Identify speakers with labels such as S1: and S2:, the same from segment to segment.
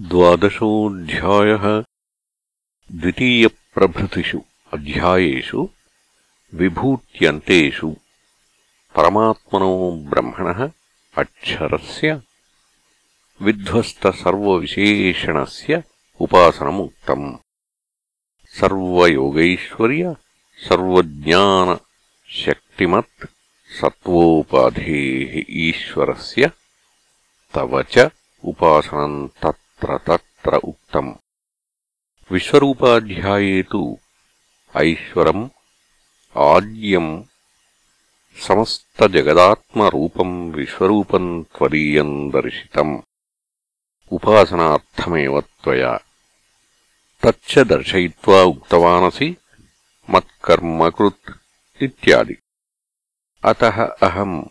S1: द्वादशोऽध्यायः द्वितीयप्रभृतिषु अध्यायेषु विभूत्यन्तेषु परमात्मनो ब्रह्मणः अक्षरस्य विध्वस्तसर्वविशेषणस्य उपासनमुक्तम्। सर्वयोगैश्वर्य, सर्वज्ञानशक्तिमत्, सत्त्वोपाधेः ईश्वरस्य तव च उपासनम् तत्। ప్రతత్ర ఉక్తం. విశ్వరూపాధ్యాయే తు ఐశ్వరం ఆద్యం రూపం విశ్వరూపం త్వరీయం దర్శితం. ఉపాసనార్థమేవ త్వయా. తచ్చ దర్శయిత్వా ఉక్తవానసి మత్కర్మకృత్ ఇత్యాది. అత అహం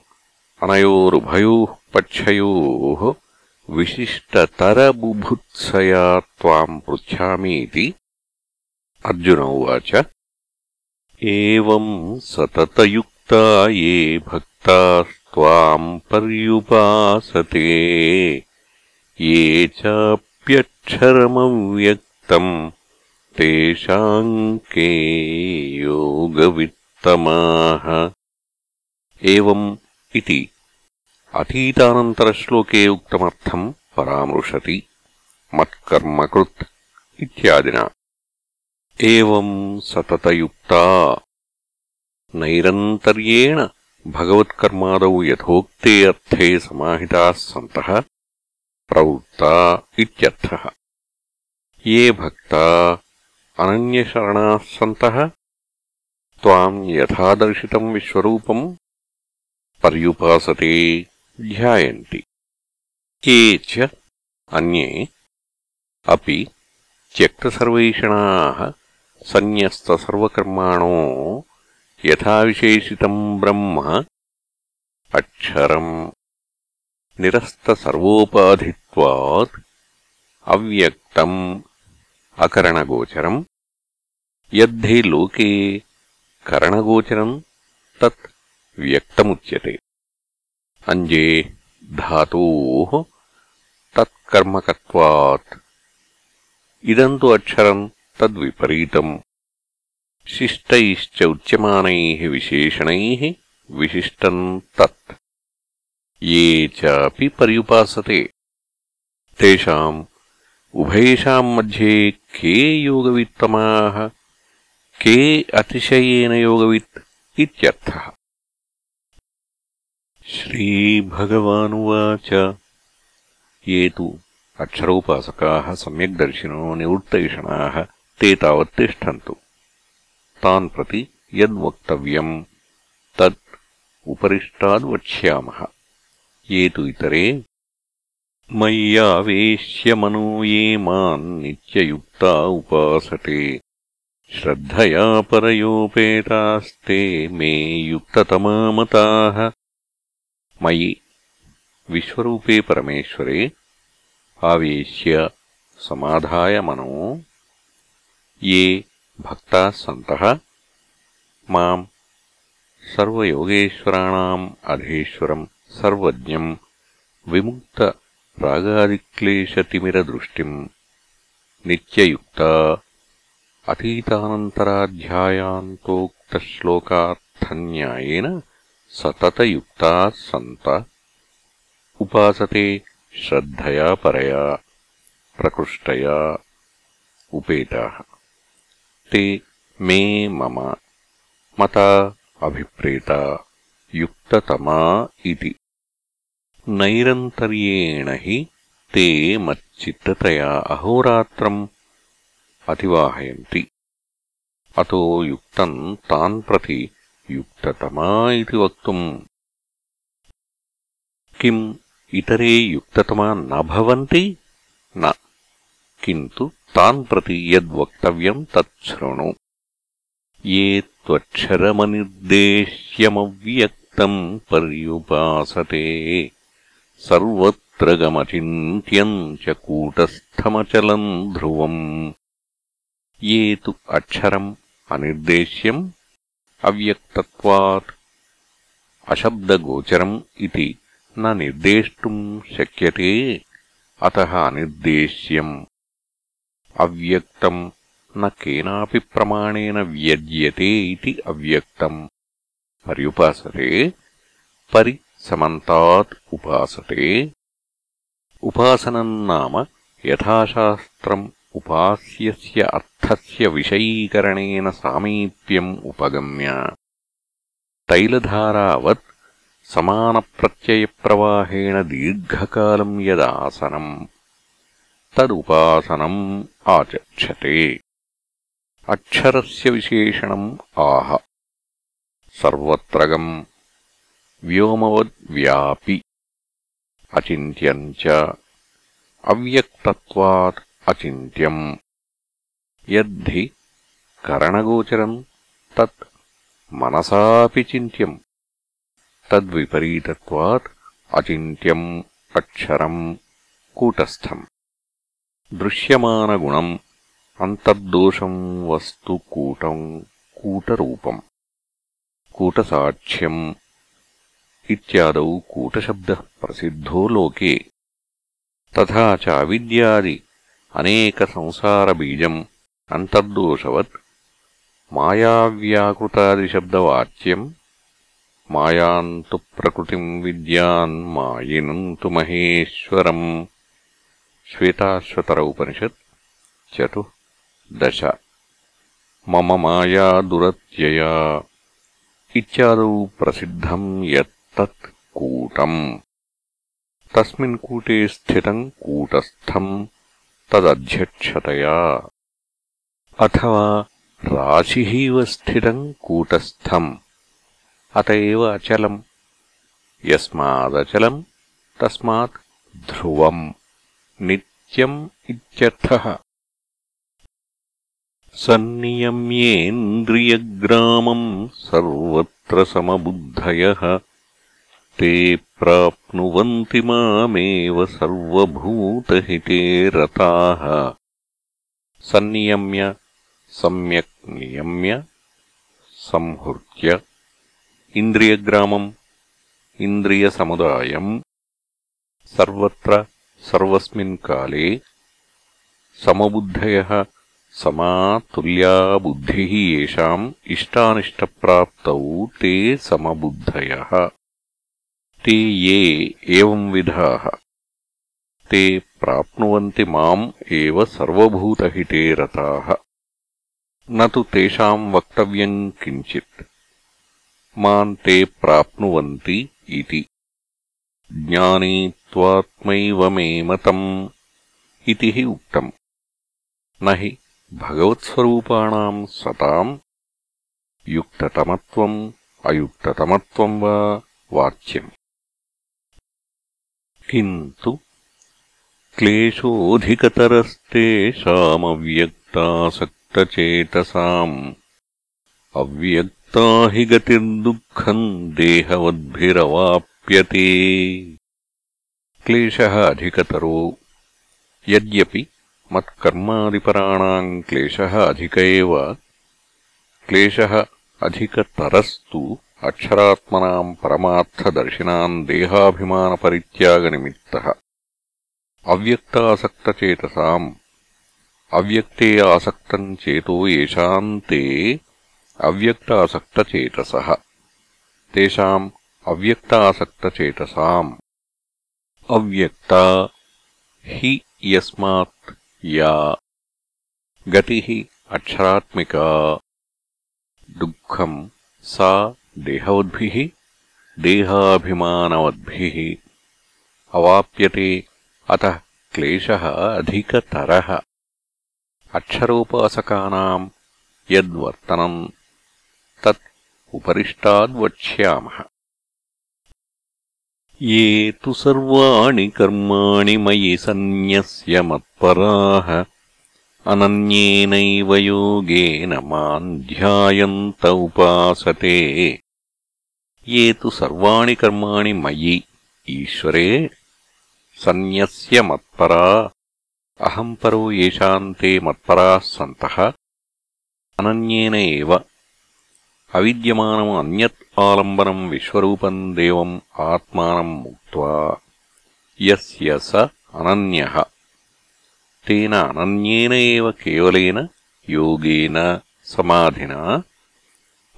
S1: అనయోరుభయోః పక్షయోः विशिष्टतरबुभुत्सया त्वाम् पृच्छामीति अर्जुन उवाच। एवम् सततयुक्ता ये भक्तास्त्वाम् पर्युपासते ये चाप्यक्षरमव्यक्तम् तेषाम् के योगवित्तमाः। एवम् इति अतीतानन्तरश्लोके उक्तमर्थम् परामृशति मत्कर्मकृत् इत्यादिना। एवम् सततयुक्ता। नैरन्तर्येण भगवत्कर्मादौ यथोक्ते अर्थे समाहिताः सन्तः प्रवृत्ता इत्यर्थः। ये भक्ता अनन्यशरणाः सन्तः त्वाम् यथादर्शितम् विश्वरूपम् पर्युपासते ध्यायन्ति ये च अन्ये अपि त्यक्तसर्वैषणाः सन्न्यस्तसर्वकर्माणो यथाविशेषितम् ब्रह्म अक्षरम् निरस्तसर्वोपाधित्वात् अव्यक्तम् अकरणगोचरम् यद्धि लोके करणगोचरम् तत् व्यक्तमुच्यते अञ्जे धातोः तत्कर्मकत्वात्। इदम् तु अक्षरम् तद्विपरीतम्। शिष्टैश्च उच्यमानैः विशेषणैः विशिष्टम् तत्। ये चापि पर्युपासते। तेषाम् उभयेषाम् मध्ये के योगवित्तमाः के अतिशयेन योगवित् इत्यर्थः। श्रीभगवानुवाच। ये तु अक्षरोपासकाः सम्यग्दर्शिनो निवृत्तैषणाः ते तावत् तिष्ठन्तु। तान् प्रति यद्वक्तव्यम् तत् उपरिष्टाद्वक्ष्यामः। ये तु इतरे मय्यावेश्यमनो ये मान् नित्ययुक्ता उपासते। श्रद्धया परयोपेतास्ते मे युक्ततमामताः। मयि विश्वरूपे परमेश्वरे आवेश्य समाधाय मनो ये भक्ताः सन्तः माम् सर्वयोगेश्वराणाम् अधीश्वरम् सर्वज्ञम् विमुक्तरागादिक्लेशतिमिरदृष्टिम् नित्ययुक्ता अतीतानन्तराध्यायान्तोक्तश्लोकार्थन्यायेन सततयुक्ताः सन्त। उपासते श्रद्धया परया, प्रकृष्टया उपेताः। ते मे मम, मता अभिप्रेता, युक्ततमा इति। नैरन्तर्येण हि ते मच्चित्ततया अहोरात्रम् अतिवाहयन्ति अतो युक्तम् तान् प्रति युक्ततमा इति वक्तुम् किम् इतरे युक्ततमा न भवन्ति न किन्तु तान् प्रति यद्वक्तव्यम् तच्छृणु ये त्वक्षरमनिर्देश्यमव्यक्तम् पर्युपासते सर्वत्र गमचिन्त्यम् च कूटस्थमचलम् ध्रुवम् ये तु अक्षरम् अनिर्देश्यम् अव्यक्तत्वात् अशब्दगोचरम् इति न निर्देष्टुम् शक्यते अतः अनिर्देश्यम् अव्यक्तम् न केनापि प्रमाणेन व्यज्यते इति अव्यक्तम् पर्युपासते परिसमन्तात् उपासते उपासनम् नाम यथाशास्त्रम् उपास्यस्य अर्थस्य विषयीकरणेन सामीप्यम् उपगम्य तैलधारावत् समानप्रत्ययप्रवाहेण दीर्घकालम् यदासनम् तदुपासनम् आचक्षते अक्षरस्य विशेषणम् आह सर्वत्रगम् व्योमवद्व्यापि अचिन्त्यम् च अव्यक्तत्वात् అచింత్యम् యద్ధి కరణగోచరం తత్ మనసాపి చింత్యం. తద్విపరీతత్వాత్ అచింత్యం అక్షరం కూటస్థం. దృశ్యమానగుణం అంతర్దోషం వస్తు కూటం కూటరూపం. కూటసాక్ష్యం ఇత్యాదౌ కూటశబ్ద ప్రసిద్ధో లోకే. తథా చ అవిద్యాది अनेकसंसारबीजम् अन्तर्दोषवत् मायाव्याकृतादिशब्दवाच्यम् मायाम् तु प्रकृतिम् विद्यान् मायिनम् तु महेश्वरम् श्वेताश्वतर उपनिषत् चतुर्दश मम माया दुरत्यया इत्यादौ प्रसिद्धम् यत्तत् कूटम् तस्मिन् कूटे स्थितम् कूटस्थम् तदध्यक्षतया। अथवा राशिः इव स्थितम् कूटस्थम्। अत एव अचलम्। यस्मादचलम् तस्मात् ध्रुवम्। नित्यम् इत्यर्थः। सन्नियम्येन्द्रियग्रामम् सर्वत्र समबुद्धयः ते प्राप्नुवन्ति मामेव सर्वभूतहिते रताः। सन्नियम्य सम्यक् नियम्य संहृत्य इन्द्रियग्रामम् इन्द्रियसमुदायम् सर्वत्र सर्वस्मिन् काले समबुद्धयः समा तुल्या बुद्धिः येषाम् इष्टानिष्टप्राप्तौ ते समबुद्धयः ते ये एवंविधाः ते प्राप्नुवन्ति माम् एव सर्वभूतहिते रताः न तु तेषाम् वक्तव्यम् किञ्चित् माम् ते प्राप्नुवन्ति इति ज्ञानी त्वात्मैव मे मतम् इति हि उक्तम् न हि भगवत्स्वरूपाणाम् सताम् युक्ततमत्वम् अयुक्ततमत्वम् वा वाच्यम् किन्तु क्लेशोऽधिकतरस्तेषामव्यक्तासक्तचेतसाम् अव्यक्ता हि गतिर्दुःखम् देहवद्भिरवाप्यते। क्लेशः अधिकतरो। यद्यपि मत्कर्मादिपराणाम् क्लेशः अधिक एव। क्लेशः अधिकतरस्तु అక్షరాత్మనాం పరమార్థదర్శినాం దేహాభిమానపరిత్యాగనిమిత్తः. అవ్యక్తాసక్తచేతసాం అవ్యక్తే ఆసక్తం చేతో ఏషాం తే అవ్యక్తాసక్తచేతసః. తేషాం అవ్యక్తాసక్తచేతసాం. అవ్యక్త హి యస్మాత్ యా. గతి అక్షరాత్మికా. దుఃఖం సా देहवद्भिः देहाभिमानवद्भिः अवाप्यते अतः क्लेशः अधिकतरः। अक्षरोपासकानाम् यद्वर्तनम् तत् उपरिष्टाद्वक्ष्यामः। ये तु सर्वाणि कर्माणि मयि सन्न्यस्य मत्पराः अनन्येनैव योगेन माम् ध्यायन्त उपासते ये तु सर्वाणि कर्माणि मयि ईश्वरे सन्न्यस्य मत्परा अहम् परो येषाम् ते मत्पराः सन्तः अनन्येन एव अविद्यमानम् अन्यत् आलम्बनम् विश्वरूपम् देवम् आत्मानम् मुक्त्वा यस्य स अनन्यः तेन अनन्येन एव केवलेन योगेन समाधिना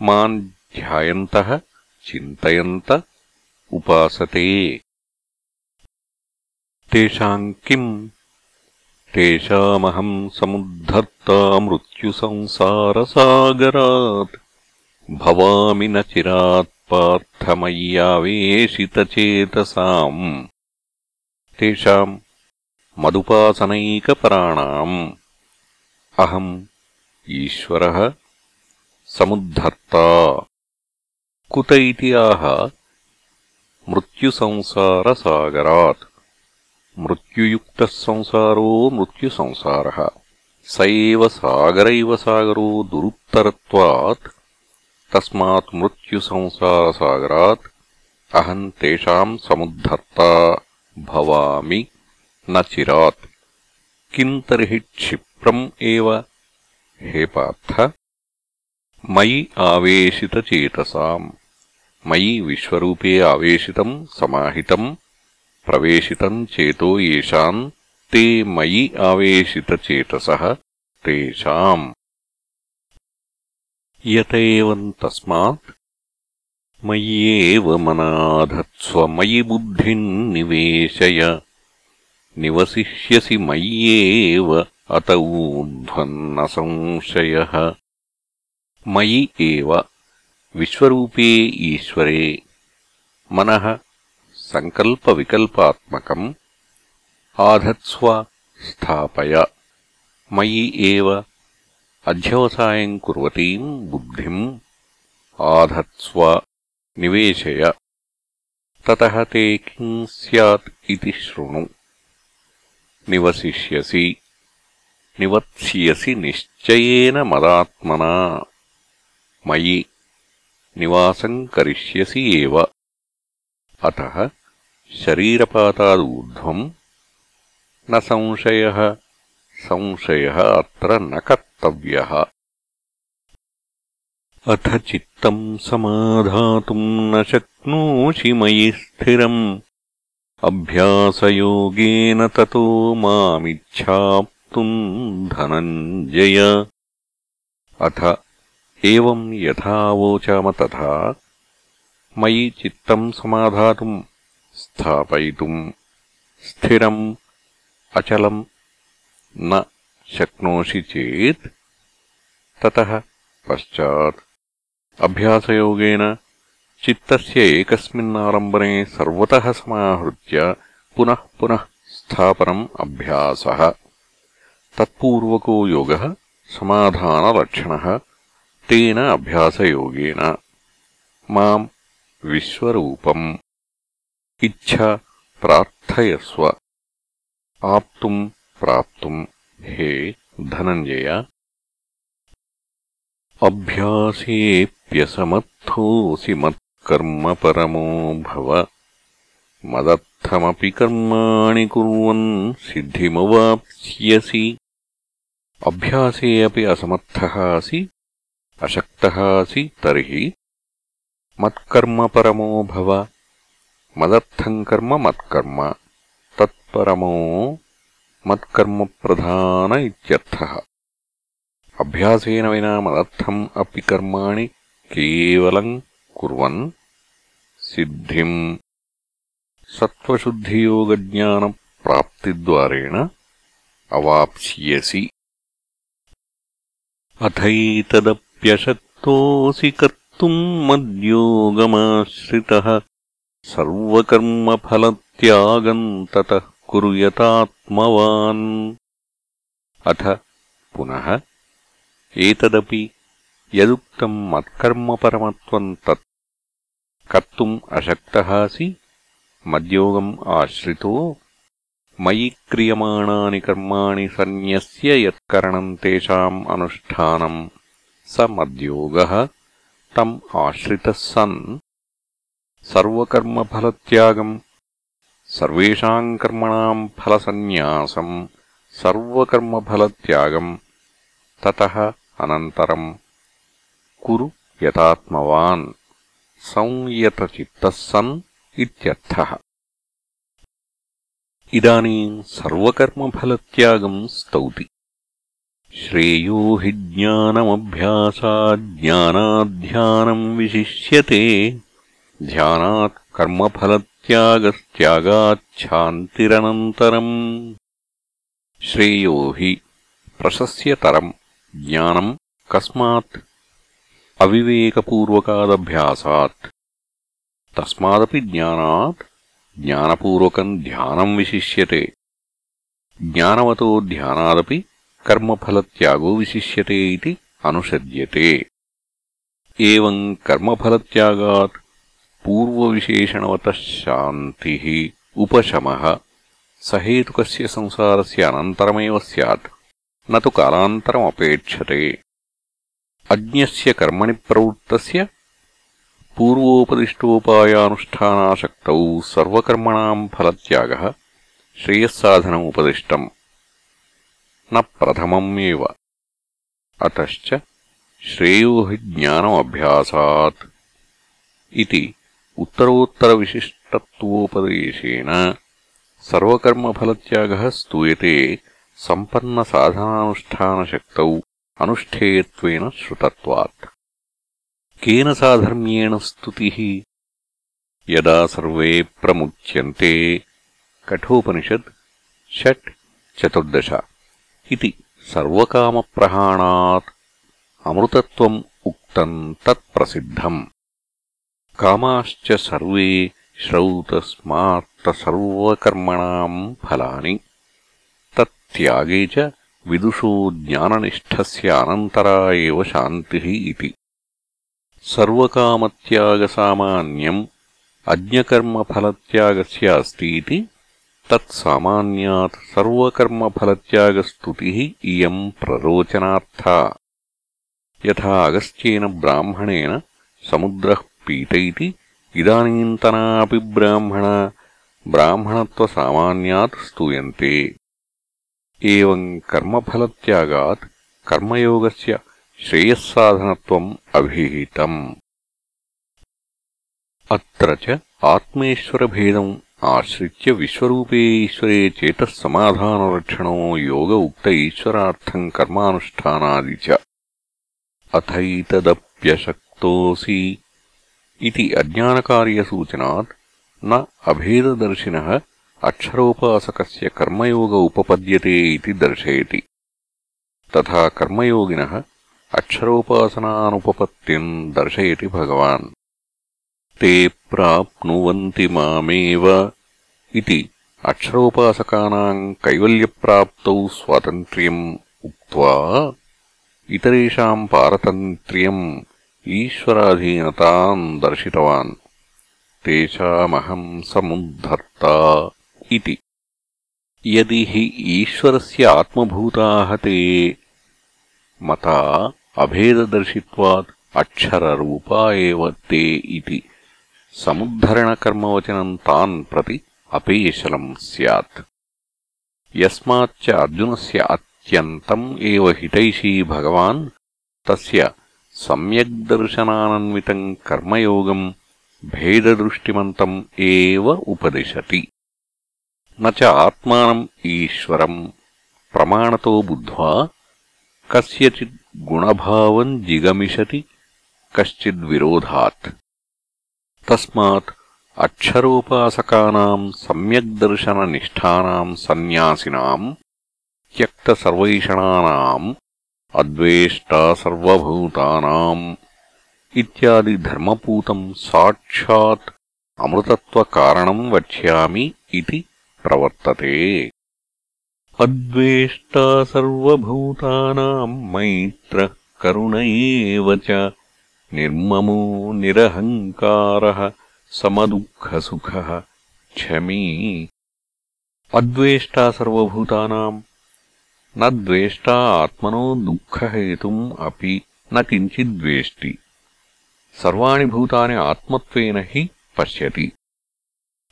S1: माम् ध्यायन्तः चिन्तयन्त उपासते। तेषाम् किम्? तेषामहम् समुद्धर्ता मृत्युसंसारसागरात्। भवामि न चिरात्पार्थमय्यावेशितचेतसाम् तेषाम् मदुपासनैकपराणाम्। अहम् ईश्वरः समुद्धर्ता कुत इति आह मृत्युसंसारसागरात्। मृत्युयुक्तः संसारो मृत्युसंसारः। स एव सागर इव सागरो दुरुत्तरत्वात्। तस्मात् मृत्युसंसारसागरात् अहम् तेषाम् समुद्धर्ता भवामि न चिरात्। किम् तर्हि क्षिप्रम् एव? हे पार्थ, मयि आवेशितचेतसाम्। मयि विश्वरूपे आवेशितम् समाहितम् प्रवेशितम् चेतो येषाम् ते मयि आवेशितचेतसः तेषाम्। यत एवम् तस्मात् मय्येव मनाधत्स्व मयि बुद्धिम् निवेशय। निवसिष्यसि मय्येव अत ऊर्ध्वन्न संशयः। मयि एव విశ్వరూపే ఈశ్వరే మనః సంకల్పవికల్పాత్మకం ఆధత్స్వ స్థాపయ మయి ఏవ అధ్యవసాయం కుర్వతీం బుద్ధిం ఆధత్స్వ నివేశయ తే కిం సత్ ఇది శృణు నివసిష్యసి నివత్స్యసి నిశ్చయన మదాత్మనా మయి निवासम् करिष्यसि एव। अतः शरीरपातादूर्ध्वम् न संशयः संशयः अत्र न कर्तव्यः। अथ चित्तम् समाधातुम् न शक्नोषि मयि स्थिरम्। अभ्यासयोगेन ततो मामिच्छाप्तुम् धनञ्जय। अथ एवम् यथावोचाम तथा मयि चित्तम् समाधातुम् स्थापयितुम् स्थिरम् अचलम् न शक्नोषि चेत् ततः पश्चात् अभ्यासयोगेन चित्तस्य एकस्मिन्नारम्भने सर्वतः समाहृत्य पुनः पुनः स्थापनम् अभ्यासः। तत्पूर्वको योगः समाधानलक्षणः। तेन अभ्यासयोगेन माम् विश्वरूपम् इच्छा प्रार्थयस्व। आप्तुम् प्राप्तुम् हे धनञ्जय। अभ्यासेऽप्यसमर्थोऽसि मत्कर्मपरमो भव। मदर्थमपि कर्माणि कुर्वन् सिद्धिमवाप्स्यसि। अभ्यासे अपि असमर्थः असि अशक्तः असि तर्हि मत्कर्मपरमो भव मदर्थम् कर्म मत्कर्म तत्परमो मत्कर्मप्रधान इत्यर्थः अभ्यासेन विना मदर्थम् अपि कर्माणि केवलम् कुर्वन् सिद्धिम् सत्त्वशुद्धियोगज्ञानप्राप्तिद्वारेण अवाप्स्यसि अथैतदप्यशक्तोऽसि कर्तुम् मद्योगमाश्रितः सर्वकर्मफलत्यागम् ततः कुर्यतात्मवान् अथ पुनः एतदपि यदुक्तम् मत्कर्मपरमत्वम् तत् कर्तुम् अशक्तः असि मद्योगम् आश्रितो मयि क्रियमाणानि कर्माणि सन्न्यस्य यत्करणम् तेषाम् अनुष्ठानम् स मद्योगः तम् आश्रितः सन् सर्वकर्मफलत्यागम् सर्वेषाम् कर्मणाम् फलसन्न्यासम् सर्वकर्मफलत्यागम् ततः अनन्तरम् कुरु यतात्मवान् संयतचित्तः सन् इत्यर्थः। इदानीम् सर्वकर्मफलत्यागम् स्तौति श्रेयो हि ज्ञानमभ्यासाज्ञानाध्यानम् विशिष्यते। ध्यानात् कर्मफलत्यागस्त्यागाच्छान्तिरनन्तरम् श्रेयो हि प्रशस्यतरम् ज्ञानम् कस्मात् अविवेकपूर्वकादभ्यासात्। तस्मादपि ज्ञानात् ज्ञानपूर्वकम् ध्यानम् विशिष्यते। ज्ञानवतो ध्यानादपि కర్మఫలత్యాగో విశిష్యతే ఇది కర్మఫలత్యాగా పూర్వవిశేషణవత శాంతి ఉపశమ సహేతుక సంసారస్ అనంతరమే సత్ నో కాలాంతరమపేక్షతే అజ్ఞ కర్మణి ప్రవృత్త పూర్వోపదిష్టోపాయానుష్ఠానాశక్త సర్వర్మణ ఫలత్యాగ శ్రేయస్సాధనముపదిష్టం न प्रथमम् एव अतश्च श्रेयो हि ज्ञानमभ्यासात् इति उत्तरोत्तरविशिष्टत्वोपदेशेन सर्वकर्मफलत्यागः स्तूयते सम्पन्नसाधनानुष्ठानशक्तौ अनुष्ठेयत्वेन श्रुतत्वात् केन साधर्म्येण स्तुतिः यदा सर्वे प्रमुच्यन्ते कठोपनिषत् षट् चतुर्दश इति सर्वकामप्रहाणात् अमृतत्वम् उक्तम् तत्प्रसिद्धम् कामाश्च सर्वे श्रौतस्मात्तसर्वकर्मणाम् फलानि। तत्त्यागे च विदुषो ज्ञाननिष्ठस्य अनन्तरा एव शान्तिः इति। सर्वकामत्यागसामान्यम् अज्ञकर्मफलत्यागस्य अस्तीति तत्सामान्यात् सर्वकर्मफलत्यागस्तुतिः इयम् प्ररोचनार्था यथा अगस्त्येन ब्राह्मणेन समुद्रः पीत इति इदानीन्तनापि ब्राह्मणा ब्राह्मणत्वसामान्यात् स्तूयन्ते एवम् कर्मफलत्यागात् कर्मयोगस्य श्रेयःसाधनत्वम् अभिहितम् अत्र च आत्मेश्वरभेदम् आश्रित्य विश्वरूपे ईश्वरे चेतः समाधानरक्षणो योग उक्त ईश्वरार्थम् कर्मानुष्ठानादि च। अथैतदप्यशक्तोऽसि इति अज्ञानकार्यसूचनात् न अभेददर्शिनः अक्षरोपासकस्य कर्मयोग उपपद्यते इति दर्शयति। तथा कर्मयोगिनः अक्षरोपासनानुपपत्तिम् दर्शयति भगवान् ते प्राप्नुवन्ति मामेव इति अक्षरोपासकानाम् कैवल्यप्राप्तौ स्वातन्त्र्यम् उक्त्वा इतरेषाम् पारतन्त्र्यम् ईश्वराधीनताम् दर्शितवान्। तेषामहम् समुद्धर्ता इति। यदि हि ईश्वरस्य आत्मभूताः ते मता अभेददर्शित्वात् अक्षररूपा एव ते इति। समुद्धरणकर्मवचनम् तान् प्रति अपेशलम् स्यात्। यस्माच्च अर्जुनस्य अत्यन्तम् एव हितैषी भगवान् तस्य सम्यग्दर्शनानन्वितम् कर्मयोगम् भेददृष्टिमन्तम् एव उपदिशति। न च आत्मानम् ईश्वरम् प्रमाणतो बुद्ध्वा कस्यचित् गुणभावम् जिगमिषति कश्चिद्विरोधात् తస్మాత్ అక్షరోపాసకానా సమ్యగ్దర్శననిష్టానాం సన్యాసినాం త్యక్తసర్వైషణానాం అద్వేష్టా సర్వభూతానాం ఇత్యాది ధర్మపూతం సాక్షాత్ అమృతత్వకారణం వక్ష్యామి ఇది ప్రవర్తతే. అద్వేష్టా మైత్ర కరుణ ఏ చ निर्ममो निरहङ्कारः समदुःखसुखः क्षमी। अद्वेष्टा सर्वभूतानाम् न द्वेष्टा आत्मनो दुःखहेतुम् अपि न किञ्चिद्वेष्टि सर्वाणि भूतानि आत्मत्वेन हि पश्यति।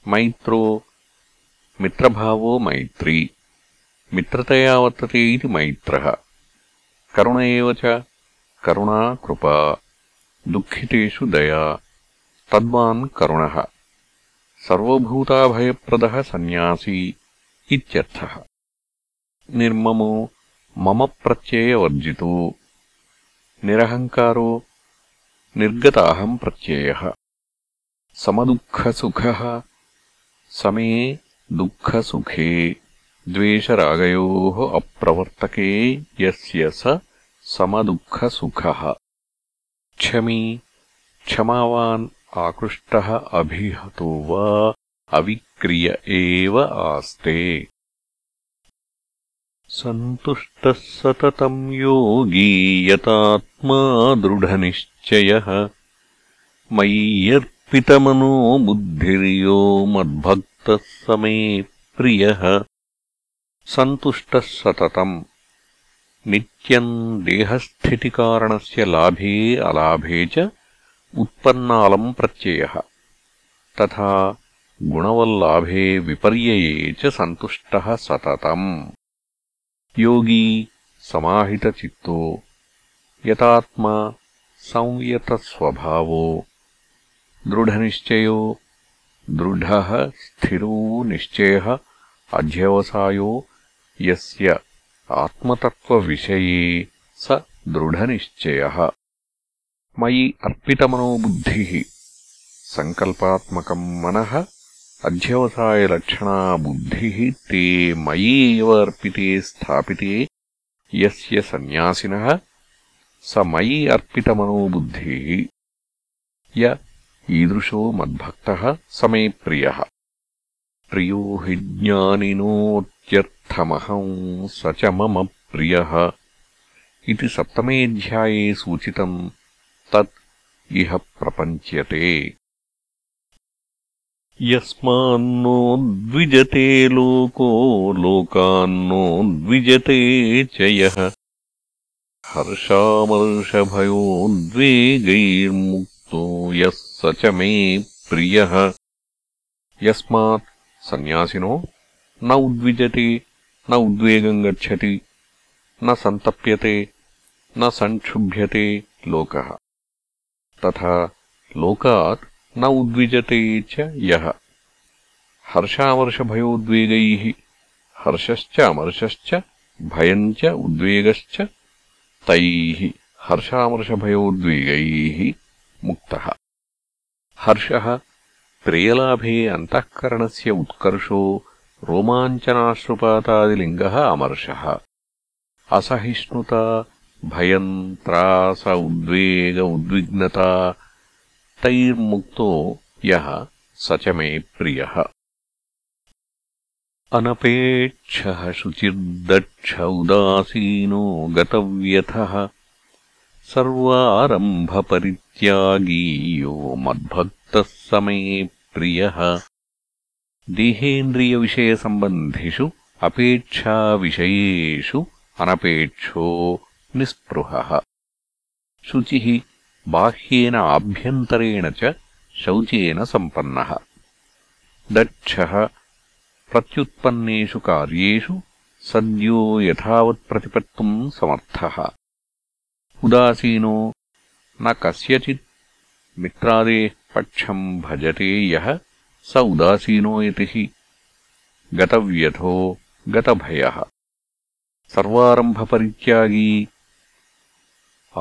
S1: मैत्रो मित्रभावो मैत्री। मित्रतया वर्तते इति मैत्रः। करुण एव च करुणा कृपा दुःखितेषु दया। तद्वान् करुणः। सर्वभूताभयप्रदः सन्न्यासी इत्यर्थः। निर्ममो मम प्रत्ययवर्जितो। निरहङ्कारो निर्गताहम्प्रत्ययः समदुःखसुखः समे दुःखसुखे। द्वेषरागयोः अप्रवर्तके यस्य स समदुःखसुखः। क्षमी क्षमावान् आकृष्टः अभिहतो वा अविक्रिय एव आस्ते। सन्तुष्टः सततम् योगी यतात्मा दृढनिश्चयः। मय्यर्पितमनो बुद्धिर्यो मद्भक्तः समे प्रियः। सन्तुष्टः सततम् नित्यम् देहस्थितिकारणस्य लाभे अलाभे च उत्पन्नालम् प्रत्ययः। तथा गुणवल्लाभे विपर्यये च सन्तुष्टः सततम्। योगी समाहितचित्तो यतात्मा संयतस्वभावो दृढनिश्चयो दृढः स्थिरो निश्चयः अध्यवसायो यस्य आत्मतत्त्वविषये स दृढनिश्चयः मयि अर्पितमनो बुद्धिः सङ्कल्पात्मकम् मनः अध्यवसायलक्षणा बुद्धिः ते मयि एव अर्पिते स्थापिते यस्य सन्न्यासिनः स मयि अर्पितमनो बुद्धिः य ईदृशो मद्भक्तः स मे प्रियः प्रियो हि ज्ञानिनोत्यर्थमहं स च मम प्रियः। इति सप्तमेऽध्याये सूचितम्। तत् इह प्रपञ्च्यते। यस्मान्नो द्विजते लोको, लोकान्नो द्विजते च यः। हर्षामर्षभयोद्वेगैर्मुक्तो यः स च मे प्रियः। यस्मात् सन्न्यासिनो न उद्विजते, न उद्वेगम् गच्छति, न सन्तप्यते, न सङ्क्षुभ्यते लोकः। तथा लोकात् न उद्विजते च यः। हर्षामर्षभयोद्वेगैः हर्षश्च अमर्षश्च भयम् च उद्वेगश्च, तैः हर्षामर्षभयोद्वेगैः मुक्तः। हर्षः प्रियलाभे अन्तःकरणस्य उत्कर्षो रोमाञ्चनाश्रुपातादिलिङ्गः अमर्षः। असहिष्णुता भयम् त्रास उद्वेग उद्विग्नता तैर्मुक्तो यः स च मे प्रियः। अनपेक्षः शुचिर्दक्ष उदासीनो गतव्यथः। सर्वारम्भपरित्यागी यो मद्भक्तः स मे प्रियः देहेन्द्रियविषयसम्बन्धिषु अपेक्षाविषयेषु अनपेक्षो निःस्पृहः शुचिः बाह्येन आभ्यन्तरेण च शौचेन सम्पन्नः दक्षः प्रत्युत्पन्नेषु कार्येषु सद्यो यथावत्प्रतिपत्तुम् समर्थः उदासीनो न कस्यचित् मित्रादेः पक्षम् भजते यः स उदासीनो यतिः गतव्यथो गतभयः सर्वारम्भपरित्यागी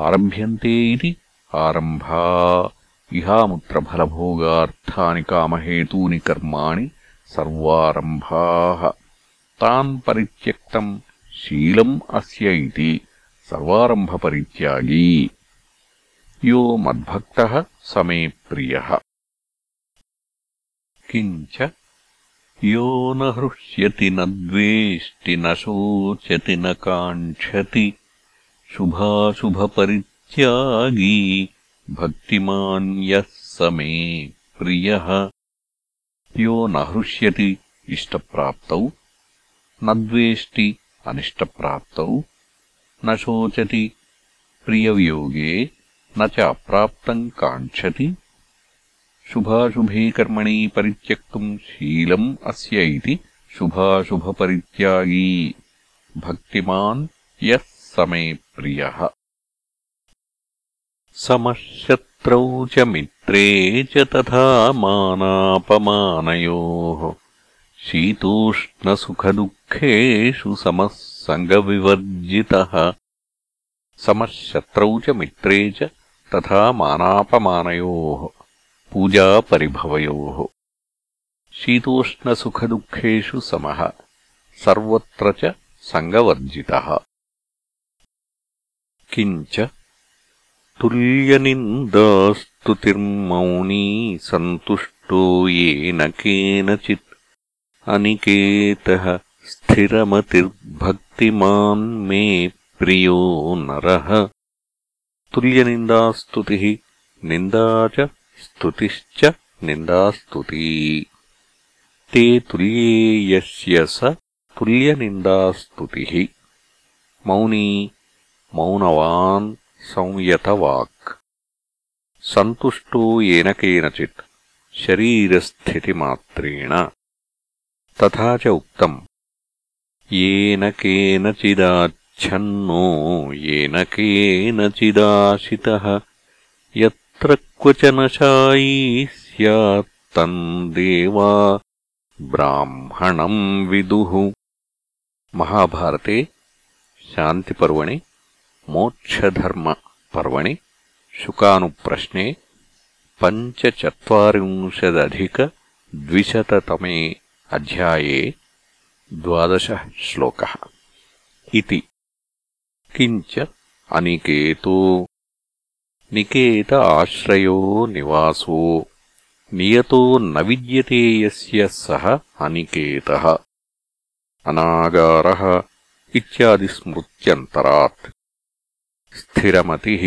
S1: आरभ्यन्ते इति आरम्भा इहामुत्रफलभोगार्थानि कामहेतूनि कर्माणि सर्वारम्भाः तान् परित्यक्तम् शीलम् अस्य इति सर्वारम्भपरित्यागी यो मद्भक्तः स मे प्रियः किञ्च? यो न हृष्यति न द्वेष्टि न शोचति न काङ्क्षति। शुभाशुभपरि त्यागी भक्तिमान् यः स मे प्रियः। यो न हृष्यति इष्टप्राप्तौ। न द्वेष्टि अनिष्टप्राप्तौ। न शोचति प्रियवियोगे न च अप्राप्तम् काङ्क्षति शुभाशुभे कर्मणि परित्यक्तुम् शीलम् अस्य इति शुभाशुभपरित्यागी। भक्तिमान् यः स मे प्रियः। समशत्रौ च मित्रे च तथा मानापमानयोः। शीतोष्णसुखदुःखेषु समः सङ्गविवर्जितः समः शत्रौ च मित्रे च तथा मानापमानयोः पूजापरिभवयोः। शीतोष्णसुखदुःखेषु समः सर्वत्र च सङ्गवर्जितः। किञ्च तुल्यनिन्दास्तुतिर्मौनी सन्तुष्टो येन केनचित् अनिकेतः स्थिरमतिर्भक्तिमान् मे प्रियो नरः। तुल्यनिन्दास्तुतिः निन्दा च స్తుతిశ్చ నిందాస్తుతి తే తుల్యే యస్య స తుల్యనిందాస్తుతి మౌనీ మౌనవాన్ సంయతవాక్ సుష్టో ఏన కేనచిత్ శరీరస్థితిమాత్రేణ తథా చ ఉక్తం యత్ यत्र क्वचन शायी स्यात्तम् देवा ब्राह्मणम् विदुः। महाभारते शान्तिपर्वणि मोक्षधर्मपर्वणि शुकानुप्रश्ने पञ्चचत्वारिंशदधिकद्विशततमे अध्याये द्वादशः श्लोकः। इति। किञ्च अनिकेतो నికేత ఆశ్రయో నివాసో. నియతో న విద్యతే యస్య సహ అనికేతః అనాగారః ఇత్యాది స్మృత్యంతరాత్. స్థిరమతిః.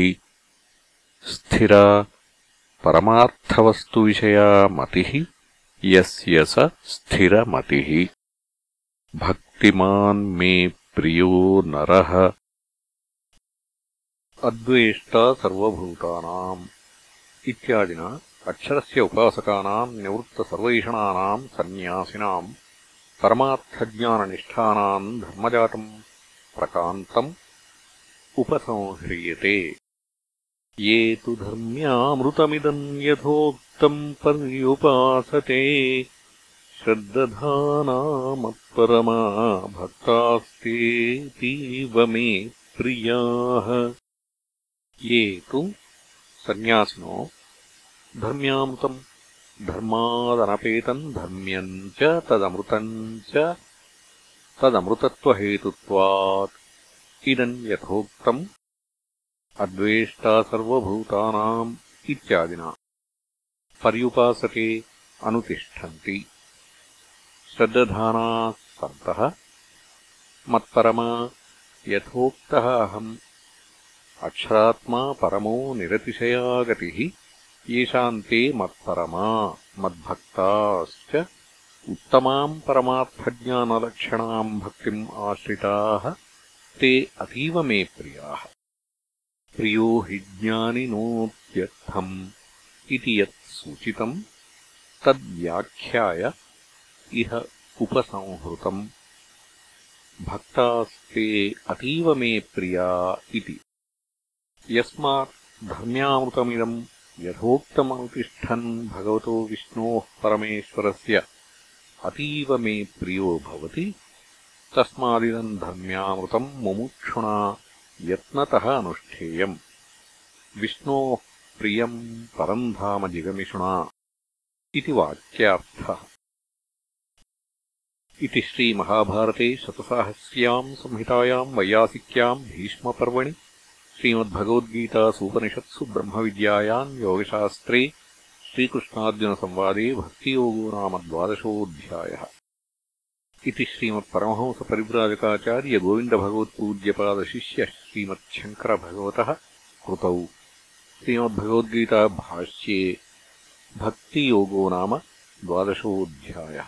S1: స్థిర పరమార్థవస్తువిషయా మతిః. యస్య స స్థిరమతిః. భక్తిమాన్ మే ప్రియో నరః. अद्वेष्टा सर्वभूतानाम् इत्यादिना अक्षरस्य उपासकानाम् निवृत्तसर्वैषणानाम् सन्न्यासिनाम् परमार्थज्ञाननिष्ठानाम् धर्मजातम् प्रकान्तम् उपसंह्रियते। ये तु धर्म्यामृतमिदम् यथोक्तम् पर्युपासते। श्रद्दधानामत्परमा भक्तास्तेतीव मे प्रियाः ये तु सन्न्यासिनो धर्म्यामृतम् धर्मादनपेतम् धर्म्यम् च तदमृतम् च तदमृतत्वहेतुत्वात्। इदम् यथोक्तम् अद्वेष्टा सर्वभूतानाम् इत्यादिना। पर्युपासते अनुतिष्ठन्ति। श्रद्दधानाः सन्तः। मत्परमा यथोक्तः अहम् अक्षरात्मा परमो निरतिशया गतिः येषाम् ते मत्परमा मद्भक्ताश्च उत्तमाम् परमार्थज्ञानलक्षणाम् भक्तिम् आश्रिताः ते अतीव मे प्रियाः। प्रियो हि ज्ञानिनोत्यर्थम् इति यत् सूचितम् तद्व्याख्याय इह उपसंहृतम्। भक्तास्ते अतीव मे प्रिया इति यस्मात् धर्म्यामृतमिदम् यथोक्तमनुतिष्ठन् भगवतो विष्णोः परमेश्वरस्य अतीव मे प्रियो भवति। तस्मादिदम् धर्म्यामृतम् मुमुक्षुणा यत्नतः अनुष्ठेयम्। विष्णोः प्रियम् परम् धाम जिगमिषुणा इति वाक्यार्थः। इति श्रीमहाभारते शतसाहस्र्याम् संहितायाम् वैयासिक्याम् भीष्मपर्वणि श्रीमद्भगवद्गीतासूपनिषत्सु ब्रह्मविद्यायाम् योगशास्त्रे श्रीकृष्णार्जुनसंवादे भक्तियोगो नाम द्वादशोऽध्यायः इति श्रीमत्परमहंसपरिव्राजकाचार्यगोविन्दभगवत्पूज्यपादशिष्यः श्रीमच्छङ्करभगवतः कृतौ। श्रीमद्भगवद्गीताभाष्ये भक्तियोगो नाम द्वादशोऽध्यायः।